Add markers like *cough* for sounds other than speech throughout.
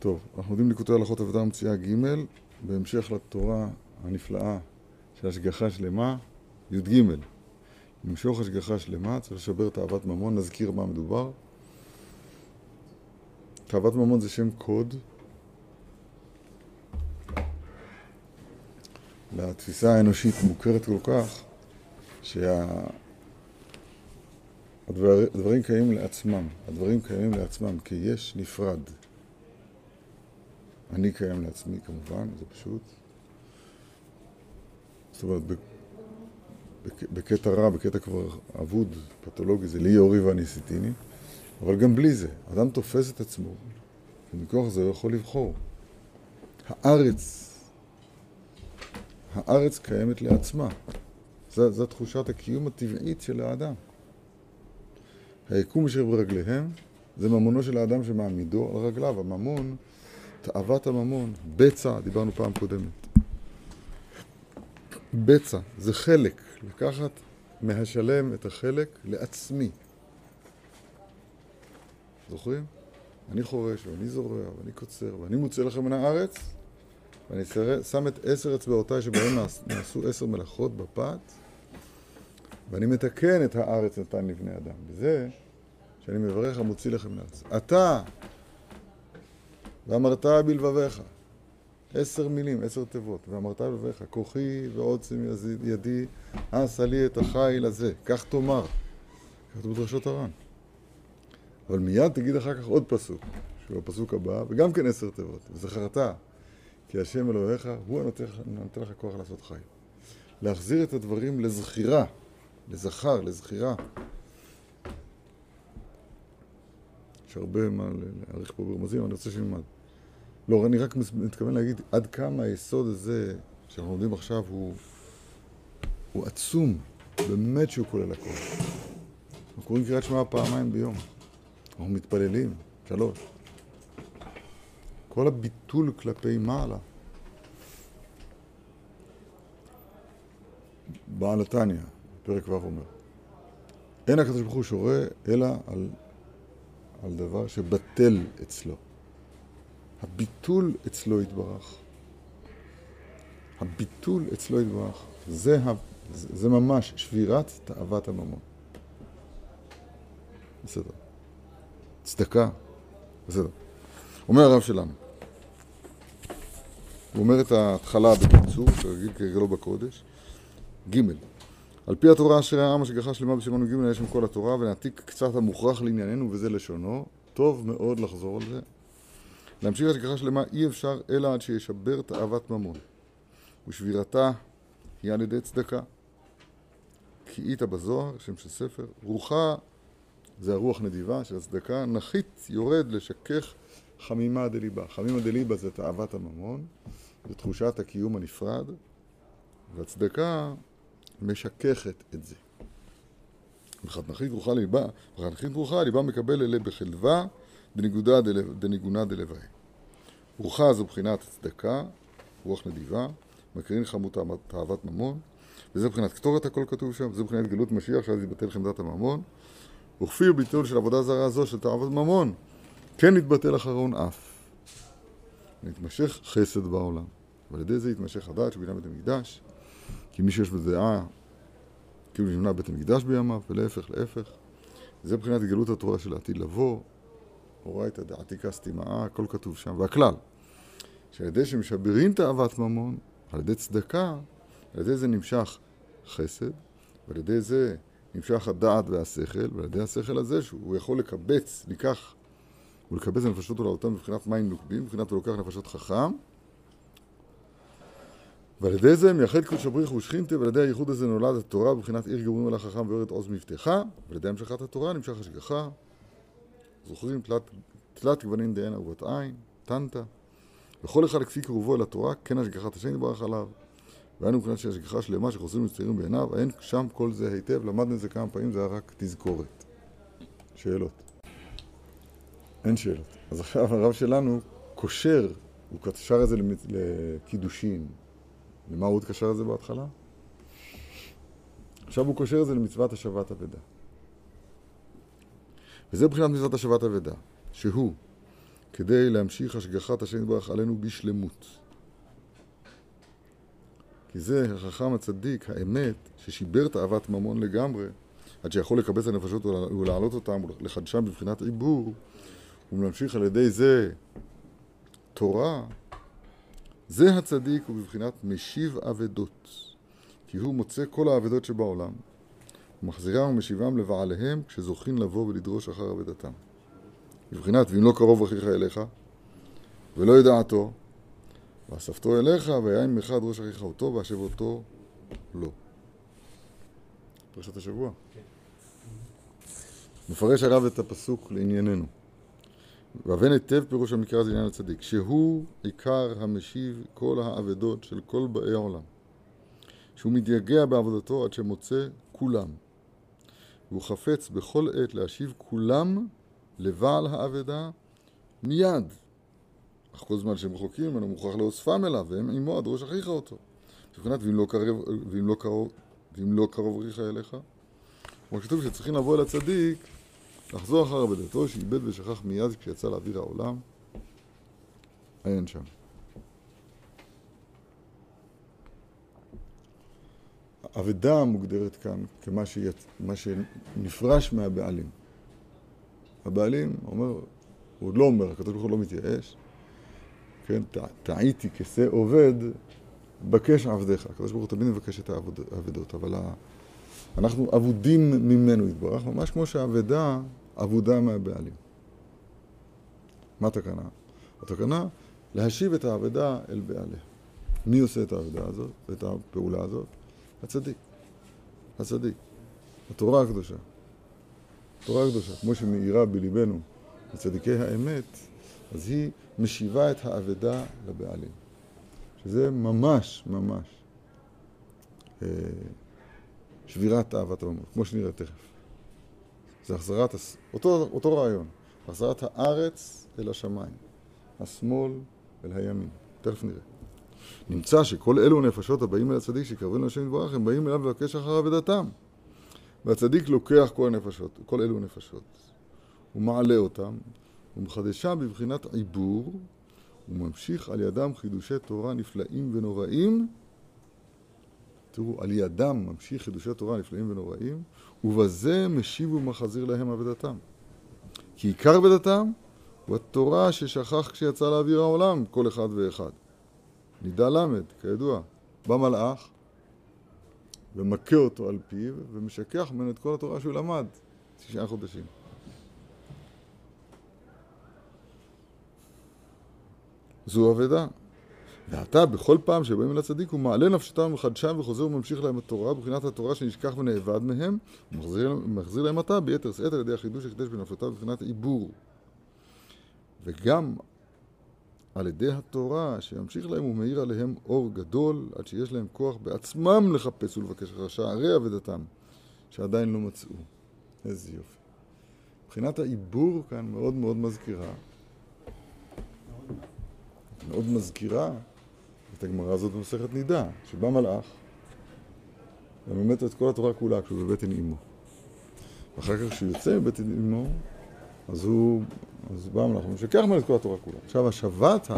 טוב, אנחנו יודעים ליקוטי הלכות עבודה ומציאה ג' בהמשך לתורה הנפלאה של השגחה שלמה, י"ג. למשוך השגחה שלמה, צריך לשבר תאוות ממון, נזכיר מה מדובר. תאוות ממון זה שם קוד לתפיסה האנושית מוכרת כל כך, שהדברים קיימים לעצמם, הדברים קיימים לעצמם כי יש נפרד. אני קיים לעצמי כמובן, זה פשוט. זאת אומרת, בקטע רע, בקטע כבר אבוד, פתולוגי, זה לי יורי ואני סיטיני, אבל גם בלי זה, אדם תופס את עצמו, ומכוח זה הוא יכול לבחור. הארץ, הארץ קיימת לעצמה. זו, זו תחושת הקיום הטבעית של האדם. היקום אשר ברגליהם זה ממונו של האדם שמעמידו על רגליו. הממון, תאוות הממון, בצע, דיברנו פעם קודמת. בצע, זה חלק, לקחת מהשלם את החלק לעצמי. זוכרים? אני חורש, ואני זורע, ואני קוצר, ואני מוצא לכם מן הארץ, ואני שם את עשר אצבעותיי שבהן נעשו עשר מלאכות בפת, ואני מתקן את הארץ נתן לבני אדם. בזה שאני מברך המוציא לכם לארץ. אתה, ואמרת בלבביך, עשר מילים, עשר תיבות, ואמרת בלבביך, כוחי ועוצם ידי, עשה לי את החיל הזה, כך תאמר. כתוב בדרשות הר"ן. אבל מיד תגיד אחר כך עוד פסוק, שהוא הפסוק הבא, וגם כן עשר תיבות, וזכרת, כי השם אלוהיך הוא הנותן לך כוח לעשות חיל. להחזיר את הדברים לזכירה, לזכר, לזכירה. יש הרבה מה להעריך פה ברמזים, אני רוצה שנלמד. לא, אני רק מתכוון להגיד עד כמה היסוד הזה שאנחנו לומדים עכשיו הוא, הוא עצום, באמת שהוא כולל הכל. אנחנו קוראים קריאת שמע פעמיים ביום. אנחנו מתפללים, שלוש. כל הביטול כלפי מעלה. בעל התניא, פרק ו' אומר, אין הקדוש ברוך הוא שורה אלא על, על דבר שבטל אצלו. הביטול אצלו יתברך. הביטול אצלו יתברך. זה, ה, זה, ממש שבירת תאוות הממון. בסדר. צדקה, בסדר. אומר הרב שלנו, הוא אומר את ההתחלה בקיצור, כרגיל כרגלו בקודש, ג' על פי התורה אשר העם השגחה שלמה בסימן ג' יש שם כל התורה ונעתיק קצת המוכרח לענייננו וזה לשונו, טוב מאוד לחזור על זה. להמשיך השגחה שלמה אי אפשר אלא עד שישבר תאוות ממון ושבירתה היא על ידי צדקה. כי איתה בזוהר, שם של ספר, רוחה זה הרוח נדיבה של הצדקה, נחית יורד לשכך חמימה דליבה. חמימה דליבה זה תאוות הממון, זה תחושת הקיום הנפרד, והצדקה משככת את זה. נחית רוחה ליבה, נחית רוחה ליבה מקבל אלה בחלווה דניגונה דלוואי. רוחה זו בחינת צדקה, רוח נדיבה, מקרין חמות תאוות ממון, וזה מבחינת קטורת הכל כתוב שם, זה מבחינת גלות משיח, שאז יתבטל חמדת הממון. וכפי ביטול של עבודה זרה זו של תאוות ממון, כן יתבטל אחרון אף. נתמשך חסד בעולם. ועל ידי זה יתמשך הדעת שבנה בית המקדש, כי מי שיש בדעה, כאילו נבנה בית המקדש בימיו, ולהפך, להפך. זה מבחינת גלות התורה של העתיד לבוא, אורייתא דעתיקה סתימאה, הכל כתוב שם. והכלל, שעל ידי שמשברים תאוות ממון, על ידי צדקה, על ידי זה נמשך חסד, ועל ידי זה נמשך הדעת והשכל, ועל ידי השכל הזה שהוא יכול לקבץ, לקח ולקבץ הנפשות עולמותיהם מבחינת מים נוקבים, מבחינת הוא לוקח נפשות חכם, ועל ידי זה מייחד קודש הבריך ושכינתה, ועל ידי הייחוד הזה נולד התורה בבחינת עיר גמורים על החכם ויורד עוז מבטחה, ועל ידי המשכת התורה נמשך השגחה. זוכרים תלת, תלת גוונים דהנה ובת עין, טנטה, וכל אחד כפי קרובו אל התורה, כן השגחת השם יתברך עליו. והיינו מבחינת שהשגחה שלמה שחוזרים ומצטיירים בעיניו, אין שם כל זה היטב, למדנו את זה כמה פעמים, זה היה רק תזכורת. שאלות. אין שאלות. אז עכשיו הרב שלנו קושר, הוא קשר את זה לקידושין. למה הוא התקשר את זה בהתחלה? עכשיו הוא קושר את זה למצוות השבת אבדה. וזה מבחינת מצוות השבת אבדה, שהוא כדי להמשיך השגחת השם יתברך עלינו בשלמות. כי זה החכם הצדיק, האמת, ששיבר תאוות ממון לגמרי, עד שיכול לקבץ הנפשות ולהעלות אותם לחדשם בבחינת עיבור, ולהמשיך על ידי זה תורה, זה הצדיק הוא בבחינת משיב אבדות, כי הוא מוצא כל האבדות שבעולם, ומחזירם ומשיבם לבעליהם כשזוכין לבוא ולדרוש אחר אבדתם. בבחינת ואם לא קרוב אחיך אליך, ולא ידעתו, ואספתו אליך, ויין מחד ראש אחיך אותו, והשב אותו לא. פרשת השבוע. מפרש הרב את הפסוק לענייננו. והבן היטב פירוש המקרא זה עניין הצדיק, שהוא עיקר המשיב כל האבדות של כל באי העולם, שהוא מתייגע בעבודתו עד שמוצא כולם, והוא חפץ בכל עת להשיב כולם לבעל האבדה מיד. אך כל זמן שהם רחוקים ממנו מוכרח לאוספם אליו, והם עמו עד ראש אחיך אותו. מבחינת ואם לא קרוב, ואם לא קרוב, ואם לא קרוב אחיך אליך. כמו כתוב שצריכים לבוא אל הצדיק לחזור אחר אבדתו, שאיבד ושכח מיד כשיצא לאוויר העולם. עיין שם. אבדה מוגדרת כאן כמה שיצ... שנפרש מהבעלים. הבעלים אומר, הוא עוד לא אומר, הקדוש ברוך הוא לא מתייאש, כן, טעיתי כשה עובד, בקש עבדיך. הקדוש ברוך הוא תמיד מבקש את האבדות, אבל אנחנו אבודים ממנו יתברך, ממש כמו שהאבדה אבודה מהבעלים. מה התקנה? התקנה, להשיב את האבדה אל בעליה. מי עושה את האבדה הזאת, את הפעולה הזאת? הצדיק. הצדיק. התורה הקדושה. התורה הקדושה, כמו שמאירה בליבנו לצדיקי האמת, אז היא משיבה את האבדה לבעלים. שזה ממש ממש אה, שבירת אהבת הממות, כמו שנראה תכף. זה החזרת, אותו, אותו רעיון, החזרת הארץ אל השמיים, השמאל אל הימין. תכף נראה. נמצא שכל אלו נפשות הבאים אל הצדיק שקרבים לשם יתברך, הם באים אליו לבקש אחר אבדתם. והצדיק לוקח כל הנפשות, כל אלו נפשות. הוא מעלה אותם, הוא מחדשה בבחינת עיבור, הוא ממשיך על ידם חידושי תורה נפלאים ונוראים. תראו, על ידם ממשיך חידושי תורה נפלאים ונוראים, ובזה משיב ומחזיר להם אבדתם. כי עיקר אבדתם הוא התורה ששכח כשיצא לאוויר העולם, כל אחד ואחד. נידה ל', כידוע, בא מלאך ומכה אותו על פיו ומשכח ממנו את כל התורה שהוא למד, תשעה חודשים. זו אבדה. ועתה, בכל פעם שבאים אל הצדיק, הוא מעלה נפשתם מחדשם וחוזר וממשיך להם התורה, בחינת התורה שנשכח ונאבד מהם, ומחזיר להם עתה ביתר שאת על ידי החידוש שחידש בנפשותיו בבחינת עיבור. וגם על ידי התורה שימשיך להם ומאיר עליהם אור גדול, עד שיש להם כוח בעצמם לחפש ולבקש אחר שערי אבדתם, שעדיין לא מצאו. איזה יופי. מבחינת העיבור כאן מאוד מאוד מזכירה, מאוד מזכירה את הגמרא הזאת במסכת נידה, שבא מלאך וממת את כל התורה כולה כשהוא בבטן אמו. ואחר כך כשהוא יוצא מבטן אמו, אז הוא, אז בא המלאך ומשכח ממנו את כל התורה כולה. עכשיו השבת,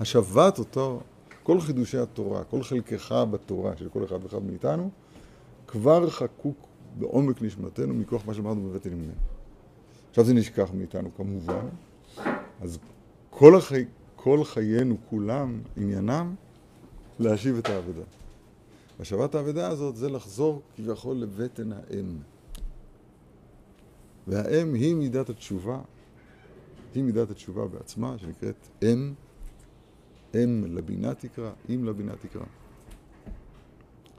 השבת אותו, כל חידושי התורה, כל חלקך בתורה של כל אחד ואחד מאיתנו, כבר חקוק בעומק נשמתנו מכוח מה שאמרנו בבטן אמנו. עכשיו זה נשכח מאיתנו כמובן, אז כל, החי... כל חיינו כולם, עניינם, להשיב את האבדה. השבת האבדה הזאת זה לחזור כביכול לבטן האם. והאם היא מידת התשובה, היא מידת התשובה בעצמה, שנקראת אם, אם לבינה תקרא, אם לבינה תקרא.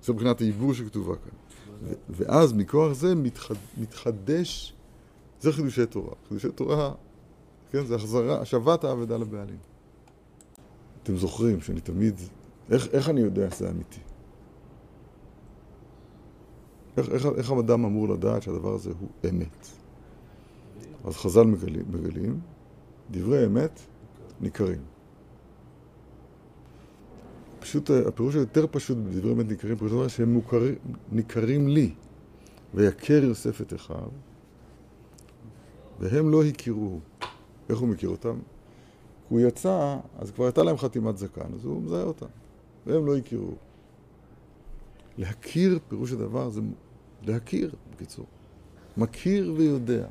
זו מבחינת העיבור שכתובה כאן. ואז מכוח זה מתחד, מתחדש, זה חידושי תורה. חידושי תורה, כן, זה החזרה, השבת האבדה לבעלים. אתם זוכרים שאני תמיד איך, איך אני יודע שזה אמיתי? איך, איך, איך אדם אמור לדעת שהדבר הזה הוא אמת? אז חז"ל מגלים, מגלים דברי אמת ניכרים. פשוט, הפירוש היותר פשוט בדברי אמת ניכרים, פירוש דבר שהם מוכר, ניכרים לי, ויכר יוסף את אחיו, והם לא הכירוהו. איך הוא מכיר אותם? הוא יצא, אז כבר הייתה להם חתימת זקן, אז הוא מזהה אותה, והם לא הכירו. להכיר, פירוש הדבר זה להכיר, בקיצור. מכיר ויודע.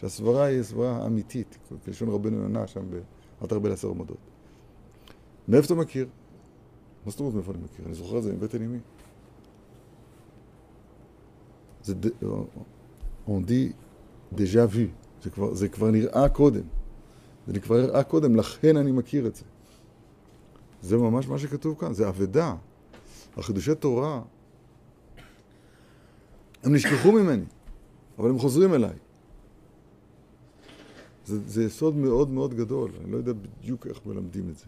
שהסברה היא הסברה אמיתית, כלשון רבנו יונה שם אל תרבה לעשר עמדות. מאיפה אתה מכיר? מה זאת אומרת מאיפה אני מכיר? אני זוכר את זה מבטן אמי. זה on dit déjà vu, זה כבר, זה כבר נראה קודם. זה כבר נראה קודם, לכן אני מכיר את זה. זה ממש מה שכתוב כאן, זה אבדה. החידושי תורה, הם נשכחו ממני, אבל הם חוזרים אליי. זה, זה יסוד מאוד מאוד גדול, אני לא יודע בדיוק איך מלמדים את זה.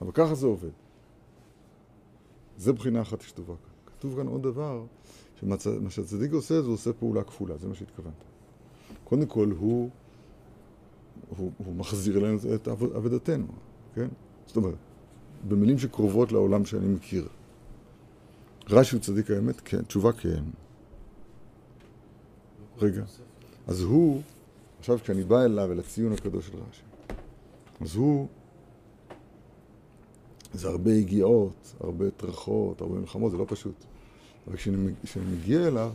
אבל ככה זה עובד. זה בחינה אחת שכתובה כאן. כתוב כאן עוד דבר, שמה שהצדיק עושה, זה עושה פעולה כפולה, זה מה שהתכוונת. קודם כל, הוא, הוא, הוא מחזיר אלינו את אבדתנו, כן? זאת אומרת, במילים שקרובות לעולם שאני מכיר. רש"י הוא צדיק האמת? כן. תשובה כן. רגע. אז הוא, עכשיו כשאני בא אליו, אל הציון הקדוש של רש"י, אז הוא, זה הרבה הגיעות, הרבה טרחות, הרבה מלחמות, זה לא פשוט. אבל כשאני, מגיע אליו,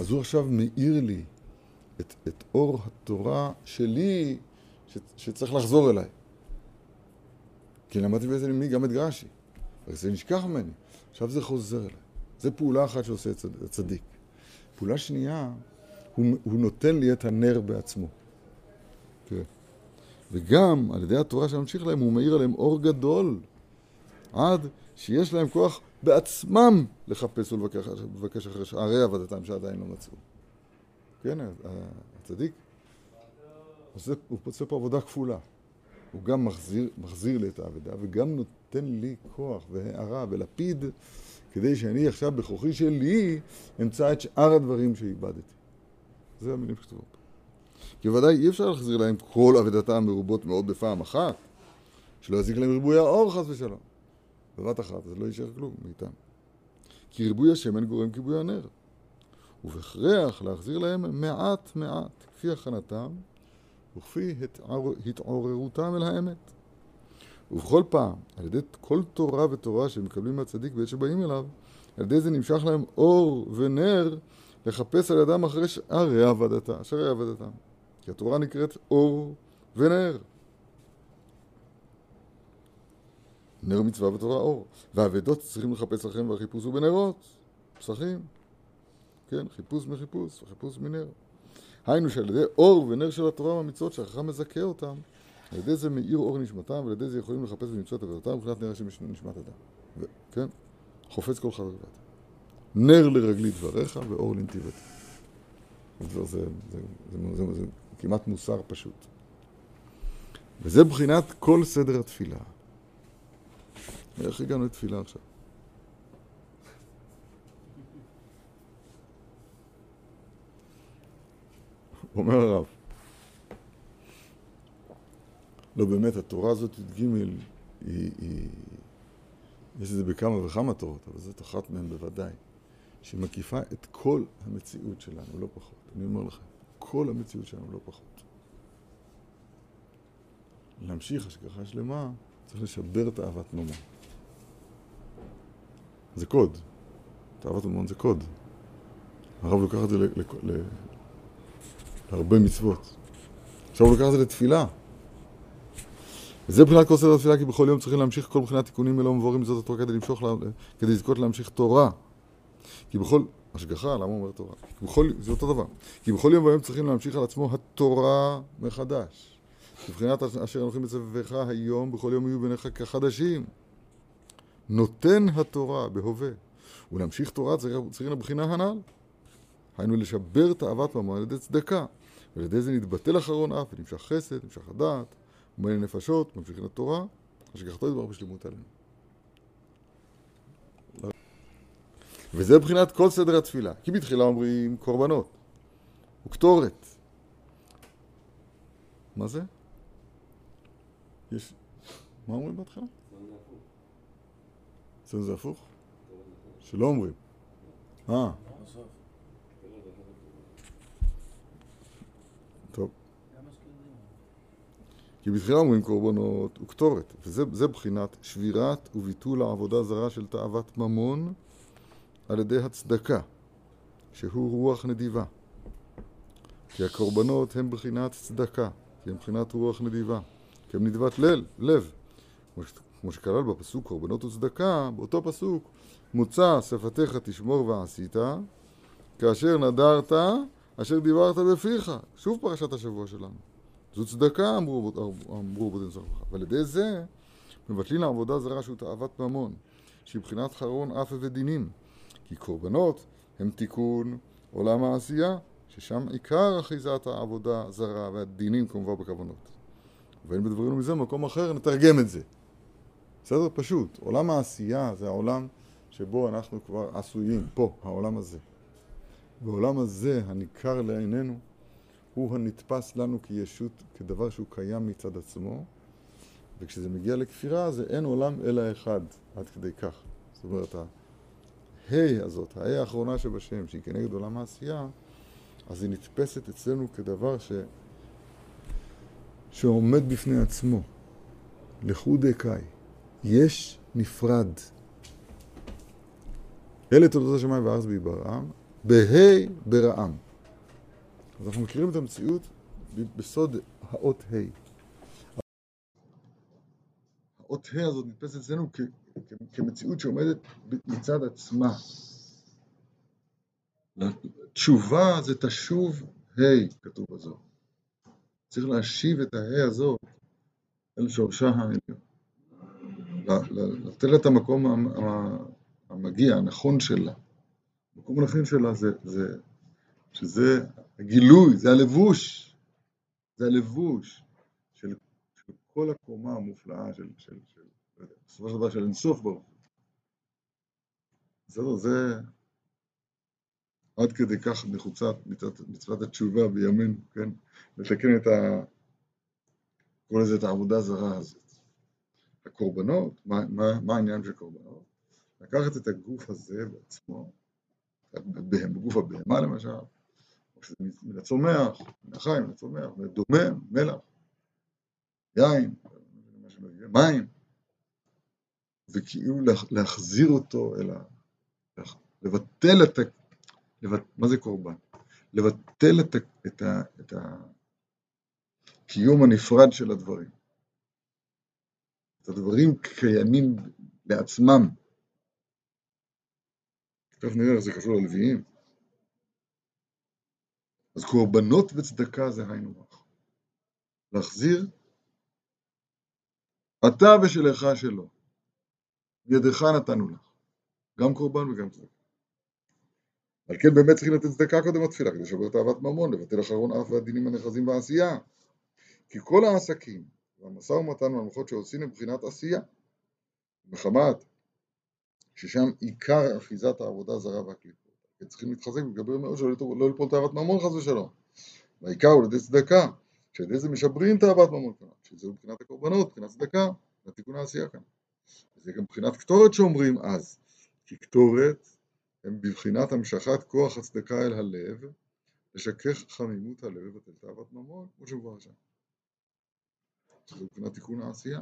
אז הוא עכשיו מאיר לי את, את אור התורה שלי, ש, שצריך לחזור אליי. כי למדתי באיזה נימי גם את גרש"י. אבל זה נשכח ממני. עכשיו זה חוזר אליי. זו פעולה אחת שעושה הצדיק. פעולה שנייה, הוא, הוא נותן לי את הנר בעצמו. כן. וגם על ידי התורה שממשיך להם, הוא מאיר עליהם אור גדול, עד שיש להם כוח בעצמם לחפש ולבקש אחרי שערי עבודתם שעדיין לא מצאו. כן, הצדיק עושה, הוא עושה פה עבודה כפולה. הוא גם מחזיר, מחזיר לי את האבדה וגם נותן לי כוח והערה ולפיד כדי שאני עכשיו בכוחי שלי אמצא את שאר הדברים שאיבדתי. זה המילים שכתובות. כי ודאי אי אפשר להחזיר להם כל אבדתם מרובות מאוד בפעם אחת, שלא יזיק להם ריבוי האור חס ושלום. בבת אחת, אז לא יישאר כלום מאיתם. כי ריבוי השמן גורם כיבוי הנר. ובהכרח להחזיר להם מעט מעט, כפי הכנתם וכפי התעוררותם אל האמת. ובכל פעם, על ידי כל תורה ותורה שהם מקבלים מהצדיק בעת שבאים אליו, על ידי זה נמשך להם אור ונר לחפש על ידם אחרי שערי עבדתה, שערי עבדתם. כי התורה נקראת אור ונר. נר מצווה בתורה אור. והאבדות צריכים לחפש לכם והחיפוש הוא בנרות, פסחים. כן, חיפוש מחיפוש וחיפוש מנר. היינו שעל ידי אור ונר של התורה והמצוות שהחכם מזכה אותם, על ידי זה מאיר אור נשמתם, ועל ידי זה יכולים לחפש במצוות עבודתם מבחינת נר של נשמת אדם. כן? חופץ כל חבר בת. נר לרגלי דבריך ואור לנתיבתי. זה, זה, זה, זה, זה, זה כמעט מוסר פשוט. וזה בחינת כל סדר התפילה. איך הגענו לתפילה עכשיו? *laughs* אומר הרב, לא באמת, התורה הזאת, י"ג, היא, היא, יש את זה בכמה וכמה תורות, אבל זאת אחת מהן בוודאי, שמקיפה את כל המציאות שלנו, לא פחות. אני אומר לכם, כל המציאות שלנו, לא פחות. להמשיך השגחה שלמה, צריך לשבר את אהבת ממון. זה קוד. תאוות ממון זה קוד. הרב לוקח את זה להרבה מצוות. עכשיו הוא לוקח את זה לתפילה. וזה מבחינת כל סדר התפילה, כי בכל יום צריכים להמשיך כל מבחינת תיקונים מלא ומבורים מזאת התורה כדי למשוך, כדי לזכות להמשיך תורה. כי בכל, השגחה, למה הוא אומר תורה? בכל, זה אותו דבר. כי בכל יום ויום צריכים להמשיך על עצמו התורה מחדש. מבחינת אשר אנוכי מצווך היום, בכל יום יהיו ביניך כחדשים. נותן התורה בהווה. ולהמשיך תורה צריכים לבחינה הנ"ל. היינו לשבר תאוות ממון על ידי צדקה. ועל ידי זה נתבטל אחרון אף, ונמשך חסד, נמשך הדעת, ומלא נפשות, ממשיכים לתורה, השגחתו ידבר בשלמות עלינו. וזה מבחינת כל סדר התפילה. כי בתחילה אומרים קורבנות וקטורת. מה זה? יש... מה אומרים בהתחלה? אצלנו זה הפוך? שלא אומרים. אה. טוב. כי בתחילה אומרים קורבנות וקטורת, וזה בחינת שבירת וביטול העבודה זרה של תאוות ממון על ידי הצדקה, שהוא רוח נדיבה. כי הקורבנות הם בחינת צדקה, כי הם בחינת רוח נדיבה, כי הם נדבת ליל, לב. כמו שכלל בפסוק קורבנות וצדקה, באותו פסוק מוצא שפתיך תשמור ועשית, כאשר נדרת, אשר דיברת בפיך. שוב פרשת השבוע שלנו. זו צדקה, אמרו, אמרו בודין זרחה. ועל ידי זה מבטלים לעבודה זרה שהוא תאוות ממון, שהיא מבחינת חרון אף ודינים. כי קורבנות הם תיקון עולם העשייה, ששם עיקר אחיזת העבודה זרה והדינים כמובן בכוונות. ואין בדברים מזה במקום אחר, נתרגם את זה. בסדר? פשוט. עולם העשייה זה העולם שבו אנחנו כבר עשויים, פה, העולם הזה. בעולם הזה, הניכר לעינינו, הוא הנתפס לנו כישות, כדבר שהוא קיים מצד עצמו, וכשזה מגיע לכפירה זה אין עולם אלא אחד, עד כדי כך. זאת אומרת, הה' הזאת, הה' האחרונה שבשם, שהיא כנגד עולם העשייה, אז היא נתפסת אצלנו כדבר ש... שעומד בפני עצמו. לכו דקאי. יש נפרד. אלה תולדות השמיים והארץ בעיברם, בה' ברעם. אז אנחנו מכירים את המציאות בסוד האות ה'. האות ה' הזאת נתפסת אצלנו כמציאות שעומדת מצד עצמה. תשובה זה תשוב ה', כתוב בזאת. צריך להשיב את הה' הזאת אל שורשה העליון. לתת לה את המקום המגיע, הנכון שלה. המקום הנכון שלה זה, זה, שזה הגילוי, זה הלבוש, זה הלבוש כל הקומה המופלאה של, של, של, בסופו של דבר של אינסוף ברוך הוא. בסדר, זה עד כדי כך נחוצה מצוות התשובה בימינו, כן? לתקן את ה... קורא לזה את העבודה הזרה הזאת. הקורבנות, מה, מה, מה העניין של קורבנות? לקחת את הגוף הזה בעצמו, בגוף הבהמה למשל, או שזה מן הצומח, מן החי, מן הצומח, דומם, מלח, יין, מים, וכאילו להחזיר אותו אל ה... לבטל את ה... לבט... מה זה קורבן? לבטל את, ה... את, ה... את הקיום הנפרד של הדברים. את הדברים קיימים לעצמם. תכף נראה איך זה קשור ללוויים. אז קורבנות וצדקה זה היינו הך. להחזיר אתה ושלך שלו. ידך נתנו לך. גם קורבן וגם צדקה. על כן באמת צריכים לתת צדקה קודם התפילה, כדי לשבר תאוות ממון, לבטל אחרון אף והדינים הנכרזים בעשייה. כי כל העסקים והמשא ומתן והמלכות שעושים מבחינת עשייה, מחמת ששם עיקר אחיזת העבודה הזרה והקליפות. הם צריכים להתחזק ולגבר מאוד שלא לא ליפול תאוות ממון חס ושלום. והעיקר הוא לידי צדקה, שעל ידי זה משברים תאוות ממון כאן, שזה מבחינת הקורבנות, מבחינת צדקה, והתיקון העשייה כאן. זה גם מבחינת קטורת שאומרים אז, כי קטורת הם בבחינת המשכת כוח הצדקה אל הלב, לשכך חמימות הלב ובטל תאוות ממון, כמו שמובן שם. זה מבחינת תיקון העשייה.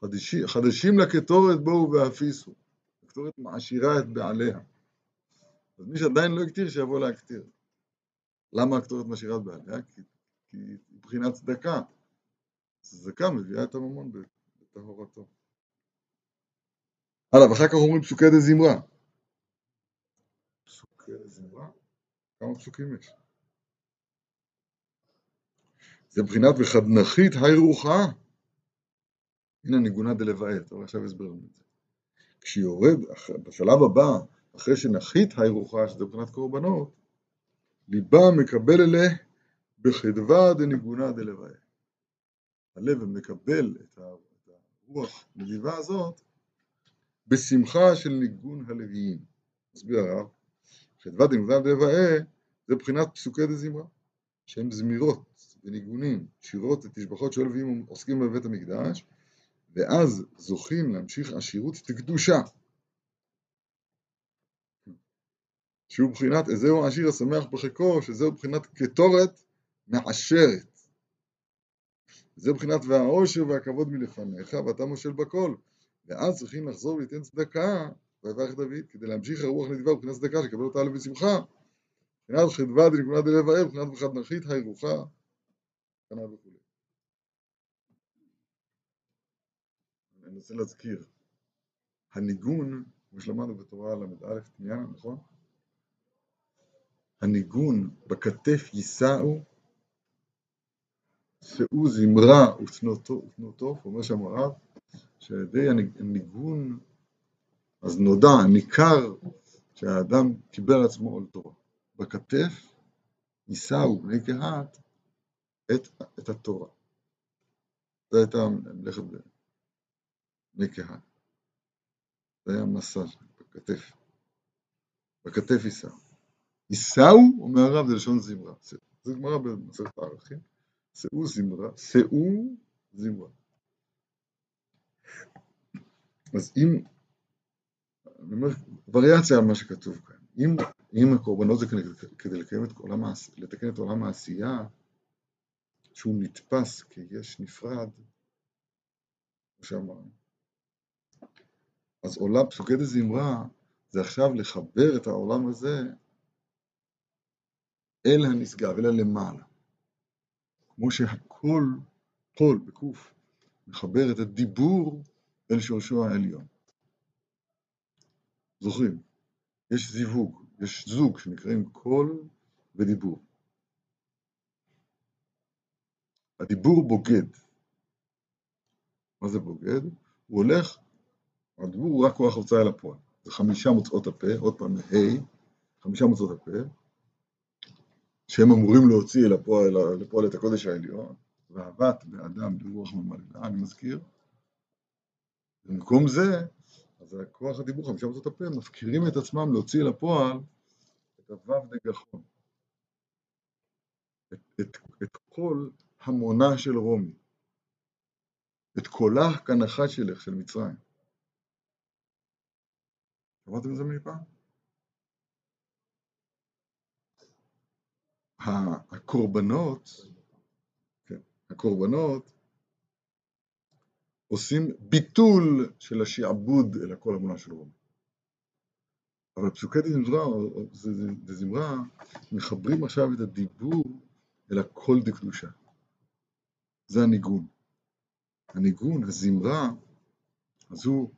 חדשים, חדשים לקטורת בואו והפיסו. הקטורת מעשירה את בעליה. אז מי שעדיין לא הקטיר, שיבוא להקטיר. למה הקטורת מעשירה את בעליה? כי, כי מבחינת צדקה. צדקה מביאה את הממון בטהורתו. הלאה, ואחר כך אומרים פסוקי דה זמרה. פסוקי זמרה? כמה פסוקים יש? זה מבחינת וחדנחית היי רוחה. הנה ניגונה דלוויה, טוב עכשיו הסבר לנו את זה. כשיורד, בשלב הבא, אחרי שנחית היי רוחה, שזה מבחינת קורבנות, ליבה מקבל אלה בחדווה דניגונה דלוויה. הלב מקבל את הרוח נדיבה הזאת בשמחה של ניגון הלוויים. מסביר הרב, חדווה דניגונה דלוויה זה מבחינת פסוקי דזמרה, שהם זמירות. וניגונים, שירות ותשבחות של לוויים עוסקים בבית המקדש, ואז זוכים להמשיך עשירות וקדושה. שהוא בחינת, איזהו העשיר השמח בחיקו, שזהו בחינת קטורת מעשרת. זה מבחינת והעושר והכבוד מלפניך, ואתה מושל בכל. ואז צריכים לחזור ולתן צדקה, ויברך דוד, כדי להמשיך הרוח נדיבה מבחינת צדקה, שיקבל אותה עליו בשמחה. מבחינת חדווה דנקודה דלב האב, מבחינת מבחינת נרחית, היי רוחה, כנ"ל וכו'. אני רוצה להזכיר, הניגון, כמו שלמדנו בתורה ל"א תניאנה, נכון? הניגון בכתף יישאו, שאו זמרה ותנו טוב, אומר שם הרב, שעל ידי הניגון, אז נודע, ניכר, שהאדם קיבל על עצמו עול תורה. בכתף יישאו בני קהת את, את התורה. זו הייתה מלאכת בני קהת. זה היה מסע בכתף. בכתף יישאו. יישאו, אומר הרב, זה לשון זמרה. זה גמרא במסכת הערכים. שאו זמרה, שאו זמרה. אז אם, אני אומר, וריאציה על מה שכתוב כאן. אם, אם הקורבנות זה כדי לקיים את עולם, לתקן את עולם העשייה, שהוא נתפס כיש נפרד, כמו שאמרנו, אז עולם פסוקי דזמרה זה עכשיו לחבר את העולם הזה אל הנשגב, אל הלמעלה. כמו שהכל, כל בקוף, מחבר את הדיבור אל שורשו העליון. זוכרים? יש זיווג, יש זוג שנקראים קול ודיבור. הדיבור בוגד. מה זה בוגד? הוא הולך, הדיבור הוא רק כוח הוצאה אל הפועל. זה חמישה מוצאות הפה, עוד פעם, ה', חמישה מוצאות הפה, שהם אמורים להוציא אל הפועל, לפועל את הקודש העליון, ואהבת באדם ברוח ממלאה, אני מזכיר. במקום זה, אז הכוח הדיבור, חמישה מוצאות הפה, מפקירים את עצמם להוציא אל הפועל את הוו דגחון. את, את, את כל המונה של רומי. את קולה כנחת שלך, של מצרים. שמעתם את זה מפעם? הקורבנות, כן, הקורבנות עושים ביטול של השעבוד אל הקול המונה של רומי. אבל פסוקי דזמרה, דזמרה מחברים עכשיו את הדיבור אל הקול דקדושה. זה הניגון. הניגון, הזמרה, אז הוא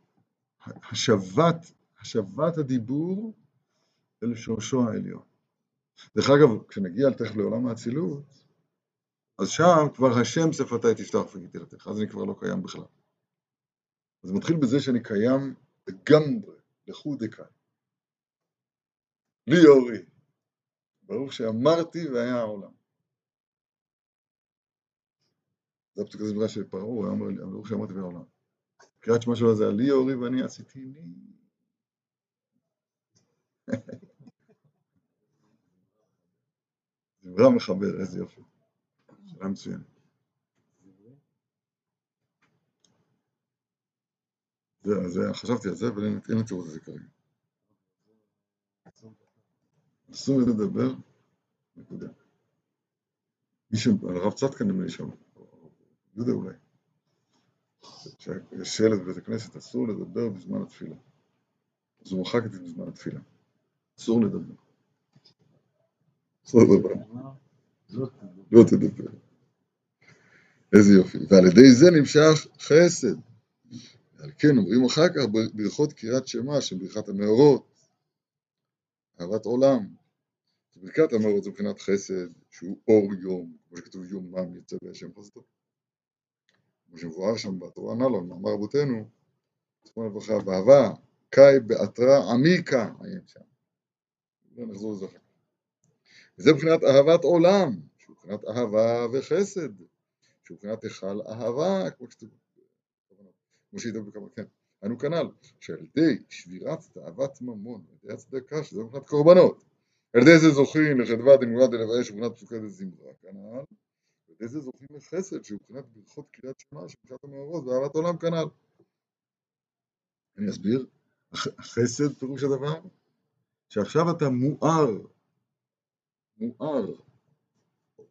השבת, השבת הדיבור אל שורשו העליון. דרך אגב, כשנגיע תכף לעולם האצילות, אז שם כבר השם שפתי תפתח וגיתי לתך, אז אני כבר לא קיים בכלל. אז זה מתחיל בזה שאני קיים לגמרי, לכו דקה. לי אורי, ברוך שאמרתי והיה העולם. זה הפסוק הזה של פרעה, הוא אומר לי, ברוך שאמרתי והיה העולם. קריאת שמע שלו זה לי אורי ואני עשיתי לי. זמרה מחבר, איזה יופי. שאלה מצוינת. זה, זה, חשבתי על זה, אבל אין לי תירוץ לזה כרגע. אסור לדבר, נקודה. מישהו, הרב צדקה נדמה לי שם, יהודה אולי, שיש שלט בבית הכנסת, אסור לדבר בזמן התפילה. אז הוא מחק את זה בזמן התפילה. אסור לדבר. אסור לדבר. לא תדבר. איזה יופי. ועל ידי זה נמשך חסד. על כן אומרים אחר כך ברכות קריאת שמע, שברכת המאורות, אהבת עולם. ברכת המאורות זה מבחינת חסד, שהוא אור יום, כמו שכתוב יומם יצא בהשם חסדו. כמו שמבואר שם בתורה הנ"ל, מאמר רבותינו, זכרונה לברכה, ואהבה, קאי בעטרה עמיקה, עיין שם. לא נחזור לזה אחר וזה מבחינת אהבת עולם, שהוא מבחינת אהבה וחסד, שהוא מבחינת היכל אהבה, כמו שכתוב, כמו שידעו בכמה, כן. אנו כנ"ל, שעל ידי שבירת תאוות ממון, על ידי הצדקה, שזה מבחינת קורבנות, על ידי זה זוכים לחדווה דנגולה דלבאש ובחינת פסוקי דזמרה, כנ"ל, ועל זה זוכים לחסד, שהוא מבחינת ברכות קריאת שמע, שבחינת המאורות ואהבת עולם כנ"ל. אני אסביר, החסד פירוש הדבר, שעכשיו אתה מואר, מואר,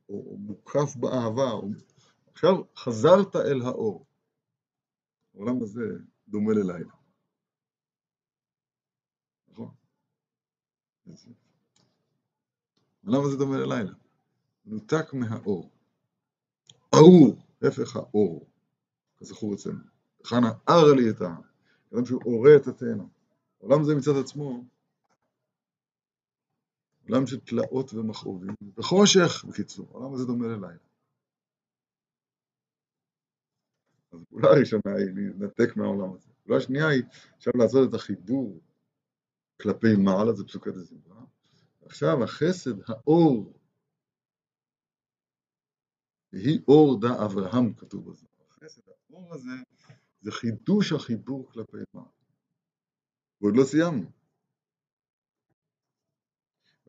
או מוקף באהבה, או עכשיו חזרת אל האור. העולם הזה דומה ללילה. נכון? העולם הזה דומה ללילה. נותק מהאור. ארור, הפך האור, כזכור אצלנו. חנה ארה לי את העם, אדם שהוא אורה את התאנה. העולם הזה מצד עצמו, עולם של תלאות ומכאובים, וחושך, בקיצור, העולם הזה דומה ללילה. אז הפעולה הראשונה היא להתנתק מהעולם הזה. הפעולה השנייה היא עכשיו לעשות את החיבור כלפי מעלה, זה פסוקת הזמרה. עכשיו החסד, האור, והיא אור דא אברהם, כתוב בזה. החסד, האור הזה, זה חידוש החיבור כלפי מעלה. ועוד לא סיימנו.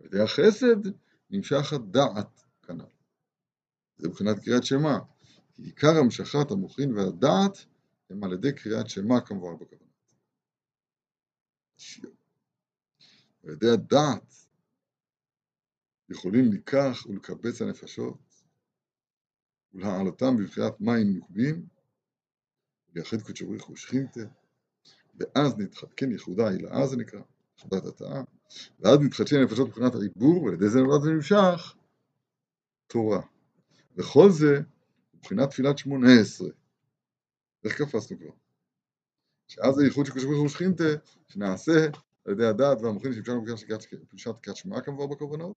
על ידי החסד נמשך הדעת כנ"ל. זה מבחינת קריאת שמע. כי עיקר המשכת המוחין והדעת הם על ידי קריאת שמע כמובן בכוונה. על ידי הדעת יכולים לקח ולקבץ הנפשות ולהעלותם בבחינת מים נוקבים ולייחד קודשו ברוך הוא שכינתה ואז נתחתקן ייחודה עילאה זה נקרא, יחודת התאה ואז נתחדשן הנפשות מבחינת העיבור ועל ידי זה נולד ונמשך תורה וכל זה מבחינת תפילת שמונה עשרה. איך קפצנו כבר? שאז הייחוד של קדוש ברוך הוא שכינתה, שנעשה על ידי הדעת והמוחין בפלישת קריאת שמע כמובן בכוונות,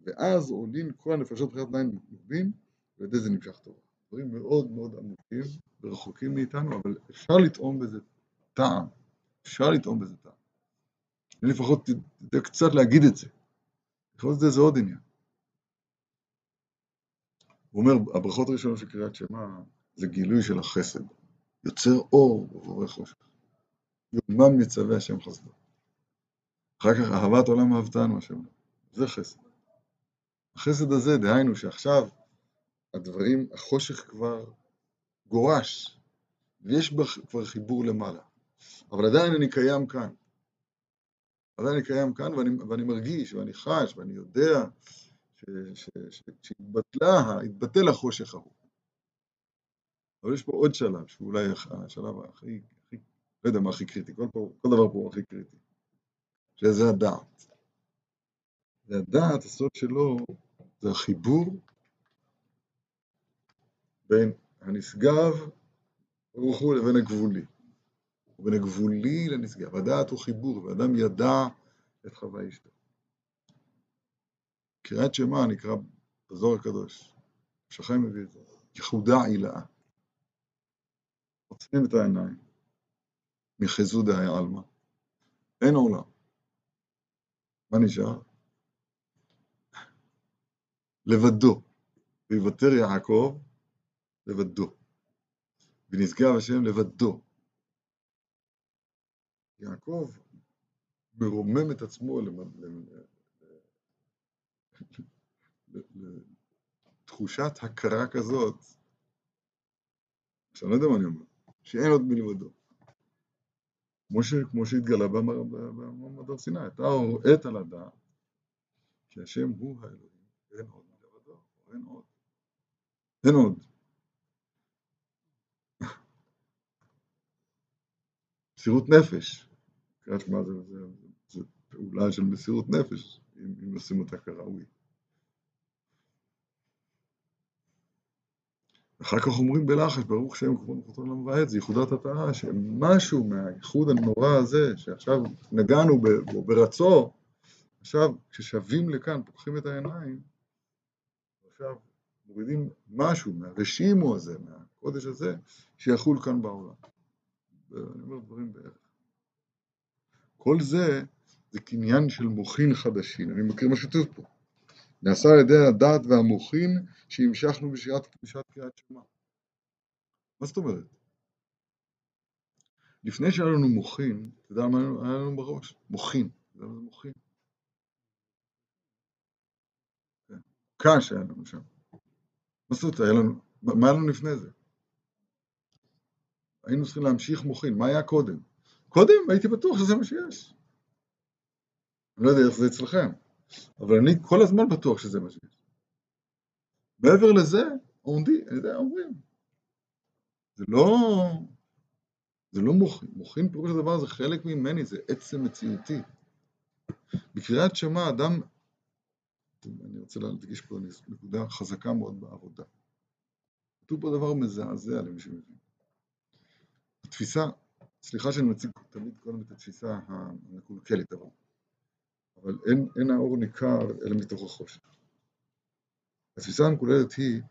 ואז עולים כל הנפשות מבחינת מים מוקדים, ועל ידי זה נמשך טוב. דברים מאוד מאוד עמוקים ורחוקים מאיתנו, אבל אפשר לטעום בזה טעם. אפשר לטעום בזה טעם. אני לפחות יודע קצת להגיד את זה. לפחות זה, זה עוד עניין. הוא אומר, הברכות הראשונות של קריאת שמע זה גילוי של החסד. יוצר אור ובורא חושך. יומם יצווה השם חסדו. אחר כך אהבת עולם אהבתנו השם. זה חסד. החסד הזה, דהיינו שעכשיו הדברים, החושך כבר גורש, ויש כבר חיבור למעלה. אבל עדיין אני קיים כאן. עדיין אני קיים כאן ואני, ואני מרגיש ואני חש ואני יודע שהתבטלה, התבטל החושך ההוא. אבל יש פה עוד שלב, שאולי השלב הכי, הכי, לא יודע מה הכי קריטי, כל, פה, כל דבר פה הוא הכי קריטי, שזה הדעת. והדעת, הסוד שלו, זה החיבור בין הנשגב, ברוך הוא, לבין הגבולי. ובין הגבולי לנשגב. הדעת הוא חיבור, ואדם ידע את חווה אשתו. קריאת שמע נקרא בזוהר הקדוש, שכם מביא את זה, ייחודה עילאה. עוצמים את העיניים, מחזו דהי עלמא, אין עולם. מה נשאר? לבדו, ויוותר יעקב לבדו, ונשגב השם לבדו. יעקב מרומם את עצמו לתחושת הכרה כזאת, שאני לא יודע מה אני אומר, שאין עוד מלבדו. כמו, שהתגלה במעמד הר סיני, אתה הוראת על הדעת שהשם הוא האלוהים, אין עוד מלבדו, אין עוד. אין עוד. *laughs* מסירות נפש, קריאת שמע זה, זה, זה פעולה של מסירות נפש, אם, אם עושים אותה כראוי. אחר כך אומרים בלחש, ברוך שם כבוד מלכותו לעולם ועד, זה ייחודת התאה, שמשהו מהייחוד הנורא הזה, שעכשיו נגענו בו ברצו, עכשיו כששבים לכאן, פוקחים את העיניים, עכשיו מורידים משהו מהרשימו הזה, מהקודש הזה, שיחול כאן בעולם. ואני אומר דברים בערך. כל זה, זה קניין של מוחין חדשים, אני מכיר מה שכתוב פה. נעשה על ידי הדעת והמוחין שהמשכנו בשעת קריאת שמע. מה זאת אומרת? לפני שהיה לנו מוחין, אתה יודע מה היה לנו בראש? מוחין. אתה יודע מה זה מוחין? כן. קש היה לנו שם. מה זאת אומרת? היה לנו, מה היה לנו לפני זה? היינו צריכים להמשיך מוחין, מה היה קודם? קודם הייתי בטוח שזה מה שיש. אני לא יודע איך זה אצלכם. אבל אני כל הזמן בטוח שזה מה שיש. מעבר לזה, עומדי, אני יודע, אומרים. זה לא, זה לא מוחין, מוחין פירוש הדבר זה חלק ממני, זה עצם מציאותי. בקריאת שמע אדם, אני רוצה להדגיש פה נקודה חזקה מאוד בעבודה. כתוב פה דבר מזעזע למי שמבין. התפיסה, סליחה שאני מציג תמיד קודם את התפיסה המקולקלת, אבל, אבל אין, אין האור ניכר אלא מתוך החושך. התפיסה המקוללת היא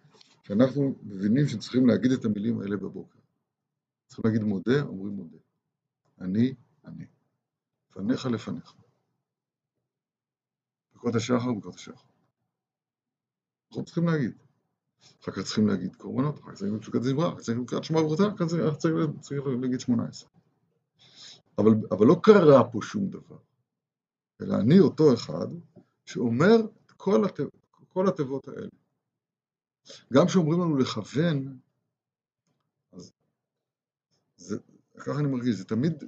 שאנחנו מבינים שצריכים להגיד את המילים האלה בבוקר. צריכים להגיד מודה, אומרים מודה. אני, אני. פניך לפניך. ברכות השחר, ברכות השחר. אנחנו צריכים להגיד. אחר כך צריכים להגיד קורבנות, אחר כך צריכים להגיד מצוקת זמרה, אחר כך צריכים להגיד שמונה עשרה. אבל, אבל לא קרה פה שום דבר, אלא אני אותו אחד שאומר את כל, התיב, כל התיבות האלה. גם כשאומרים לנו לכוון, אז זה, ככה אני מרגיש, זה תמיד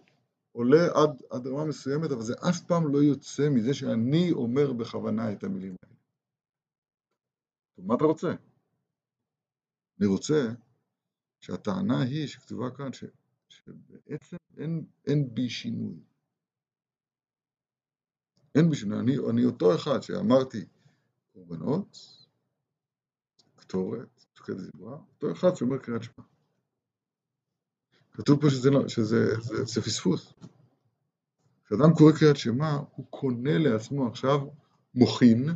עולה עד, עד רמה מסוימת, אבל זה אף פעם לא יוצא מזה שאני אומר בכוונה את המילים האלה. מה אתה רוצה? אני רוצה שהטענה היא שכתובה כאן, ש, שבעצם אין, אין בי שינוי. אין בי שינוי. אני, אני אותו אחד שאמרתי קורבנות, קטורת, תוקד זמרה, אותו אחד שאומר קריאת שמע. כתוב פה שזה, לא, שזה זה, זה פספוס. כשאדם קורא קריאת שמע, הוא קונה לעצמו עכשיו מוחין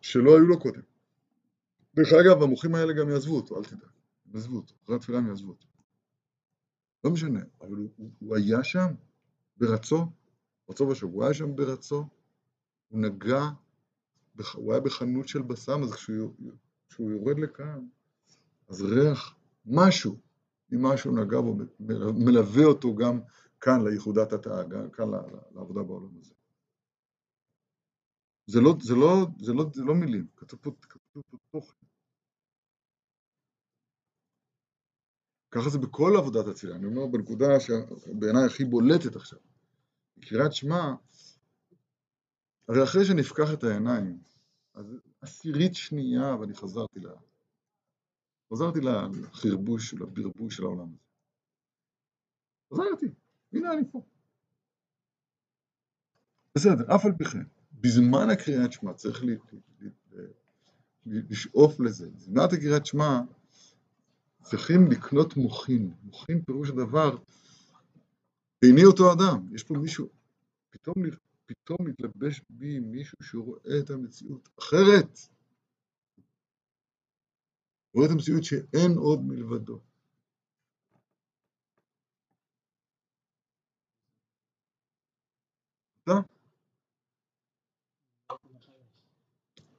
שלא היו לו קודם. דרך אגב, המוחים האלה גם יעזבו אותו, אל תדאג. הם יעזבו אותו, אחרי התפילה הם יעזבו אותו. לא משנה, אבל הוא, הוא, היה שם ברצו, רצו ושוב, הוא היה שם ברצו, הוא נגע, הוא היה בחנות של בסם, אז כשהוא, כשהוא יורד לכאן, אז ריח, משהו ממשהו נגע בו, מלווה אותו גם כאן ליחודת התאה, כאן לעבודה בעולם הזה. זה לא, זה לא, זה לא, זה לא מילים, כתוב פה, כתוב פה תוכן. ככה זה בכל עבודת אצילה, אני אומר בנקודה שבעיניי הכי בולטת עכשיו. בקריאת שמע, הרי אחרי שנפקח את העיניים, אז עשירית שנייה ואני חזרתי לה... חזרתי לחרבוש, לברבוש של העולם הזה. חזרתי, הנה אני פה. בסדר, אף על פי כן, בזמן הקריאת שמע צריך לשאוף לזה. בזמן הקריאת שמע צריכים לקנות מוחין. מוחין פירוש הדבר, בעיני אותו אדם, יש פה מישהו, פתאום, פתאום מתלבש בי מישהו שרואה את המציאות אחרת. רואה את המציאות שאין עוד מלבדו.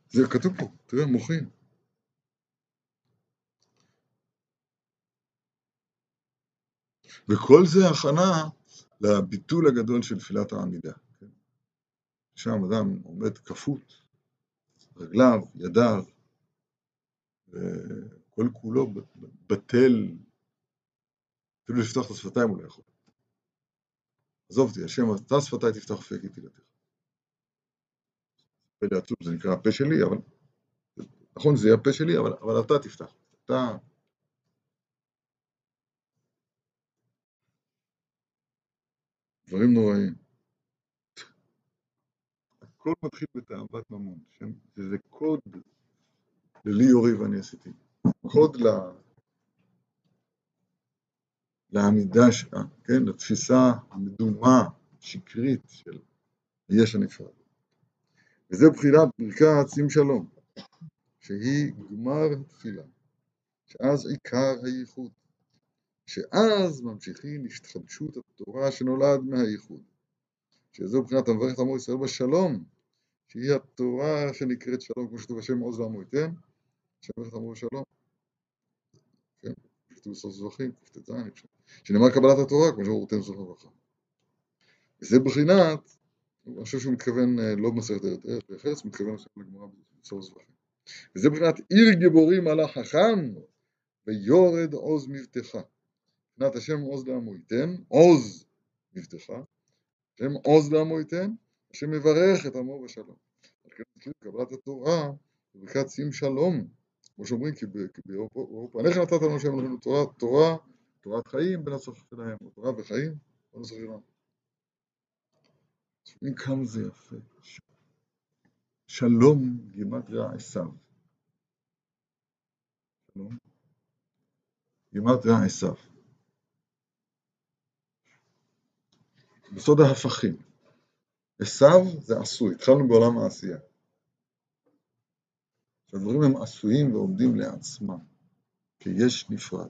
זה כתוב פה, תראה, מוחין. וכל זה הכנה לביטול הגדול של תפילת העמידה. כן? שם אדם עומד כפות, רגליו, ידיו, וכל כולו בטל, אפילו לפתוח את השפתיים הוא לא יכול. עזוב אותי, השם, אתה שפתיי תפתח. פלא עצוב, זה נקרא הפה שלי, אבל נכון, זה יהיה הפה שלי, אבל, אבל אתה תפתח. אתה... דברים נוראים. הכל מתחיל בתאוות ממון, שזה קוד ללי יורי ואני עשיתי. קוד ל... לעמידה, ש... כן, לתפיסה המדומה, שקרית של היש הנפרד. וזה בחירת ברכת שים שלום, שהיא גמר תפילה, שאז עיקר הייחוד, שאז ממשיכים השתחדשות התורה שנולד מהייחוד, שזו בחינת המברך עמו ישראל בשלום, שהיא התורה שנקראת שלום, כמו שכתוב השם עוז לעמו ייתן, שמברך עמו בשלום. כן, כתוב בסוף זבחים, קט"ז, שנאמר קבלת התורה, כמו שאומר תן זוכר וברכה. וזה בחינת אני חושב שהוא מתכוון אה, לא במסכת ארץ ארץ הוא מתכוון עכשיו לגמרא בסוף זבחים. וזה מבחינת עיר גיבורים על החכם ויורד עוז מבטך. מבחינת השם עוז לעמו ייתן, עוז מבטך, השם עוז לעמו ייתן, השם מברך את עמו בשלום. על כן קבלת התורה בברכת שים שלום, כמו שאומרים, כי באירופה, איך נתת לנו שם לנו תורה, תורה, תורת חיים בנוסח שלהם, או תורה וחיים בנוסח שלנו. תשמעים כמה זה יפה. שלום גימטריה עשיו. שלום. גימטריה עשיו. בסוד ההפכים. עשיו זה עשוי, התחלנו בעולם העשייה. שהדברים הם עשויים ועומדים לעצמם, כיש נפרד.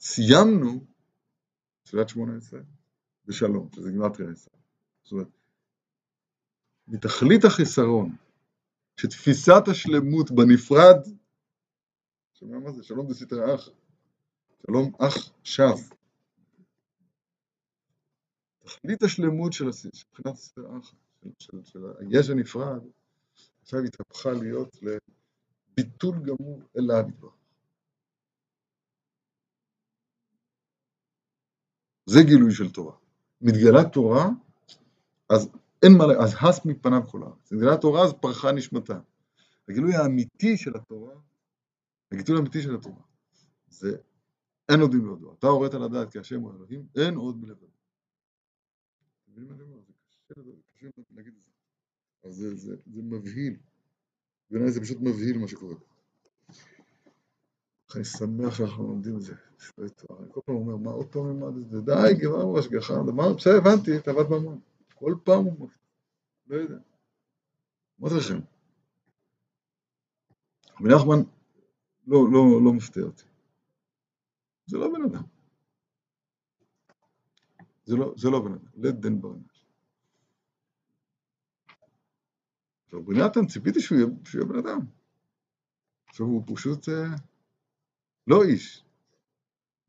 סיימנו תפילת שמונה עשרה בשלום, שזה גימטריה עשר. זאת אומרת, מתכלית החיסרון, שתפיסת השלמות בנפרד, שומע מה זה? שלום זה סתר אח, שלום שב. תכלית השלמות של מבחינת של, של, היש הנפרד, עכשיו התהפכה להיות לביטול גמור אליו יתברך. זה גילוי של תורה. מתגלה תורה, אז אין מה, אז הס מפניו כל הארץ. מתגלה תורה, אז פרחה נשמתה. הגילוי האמיתי של התורה, הגיטוי האמיתי של התורה, זה אין עוד מלבדו. אתה הורית לדעת כי השם הוא אלוהים, אין עוד מלבדו. זה קשה להגיד את זה. אז זה, מבהיל. בעיניי זה פשוט מבהיל מה שקורה. אני שמח שאנחנו לומדים את זה. אני כל פעם אומר, מה עוד פעם נלמד את זה? די, גמרנו השגחה, בסדר, הבנתי, תאוות ממון. כל פעם הוא מפתיע, לא יודע. מה זה לכם? רבי נחמן לא, לא, לא מפתיע אותי. זה לא בן אדם. זה לא, זה לא בן אדם, לית דן ברנש. רבי נתן, ציפיתי שהוא יהיה בן אדם. עכשיו הוא פשוט אה, לא איש.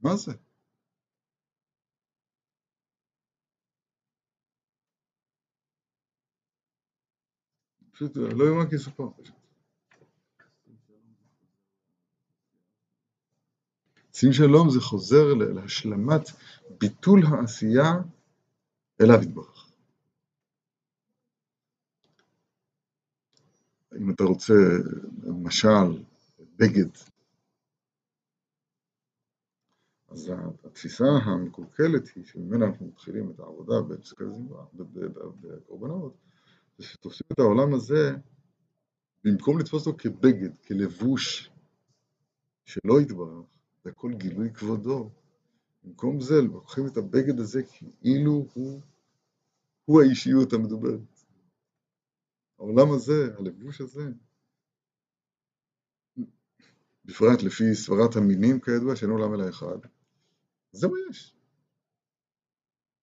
מה זה? פשוט לא יאמן כי יסופר. שים שלום זה חוזר להשלמת ביטול העשייה אליו יתברך. אם אתה רוצה משל, בגד, אז התפיסה המקולקלת היא שממנה אנחנו מתחילים את העבודה בקורבנות, זה שתופסים את העולם הזה, במקום לתפוס אותו כבגד, כלבוש שלא יתברך, זה הכל גילוי כבודו. במקום זה, לוקחים את הבגד הזה כאילו הוא, הוא האישיות המדוברת. העולם הזה, הלבוש הזה, בפרט לפי סברת המינים כידוע, שאין עולם אלא אחד, זה מה יש.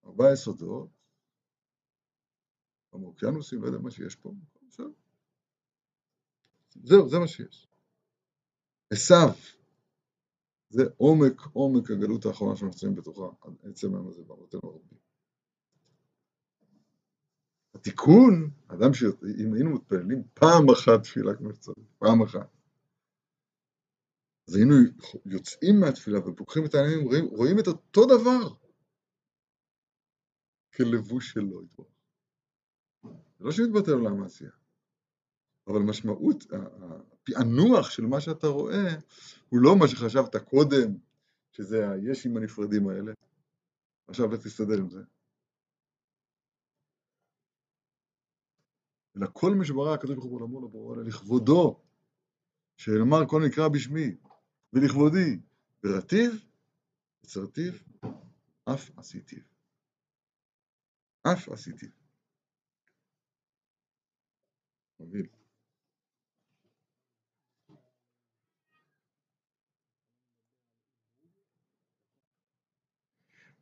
ארבעה יסודות, המאוקיינוסים, לא יודע מה שיש פה, זהו. זה מה שיש. עשיו, זה עומק עומק הגלות האחרונה שאנחנו נמצאים בתוכה, עצם היום הזה בעבודתנו הרבים. התיקון, אדם שאם היינו מתפללים פעם אחת תפילה כמו שצריך, פעם אחת, אז היינו יוצאים מהתפילה ופוקחים את העיניים, רואים, רואים את אותו דבר כלבוש שלו. זה לא שמתבטא עולם העשייה, אבל משמעות, הפענוח של מה שאתה רואה, הוא לא מה שחשבת קודם, שזה הישים הנפרדים האלה. עכשיו לך תסתדר עם זה. אלא כל משברה הקדוש ברוך הוא בעולמו לברור אלא לכבודו, שנאמר כל נקרא בשמי, ולכבודי, ברטיב, יצרתיו, אף עשיתיו. אף עשיתיו.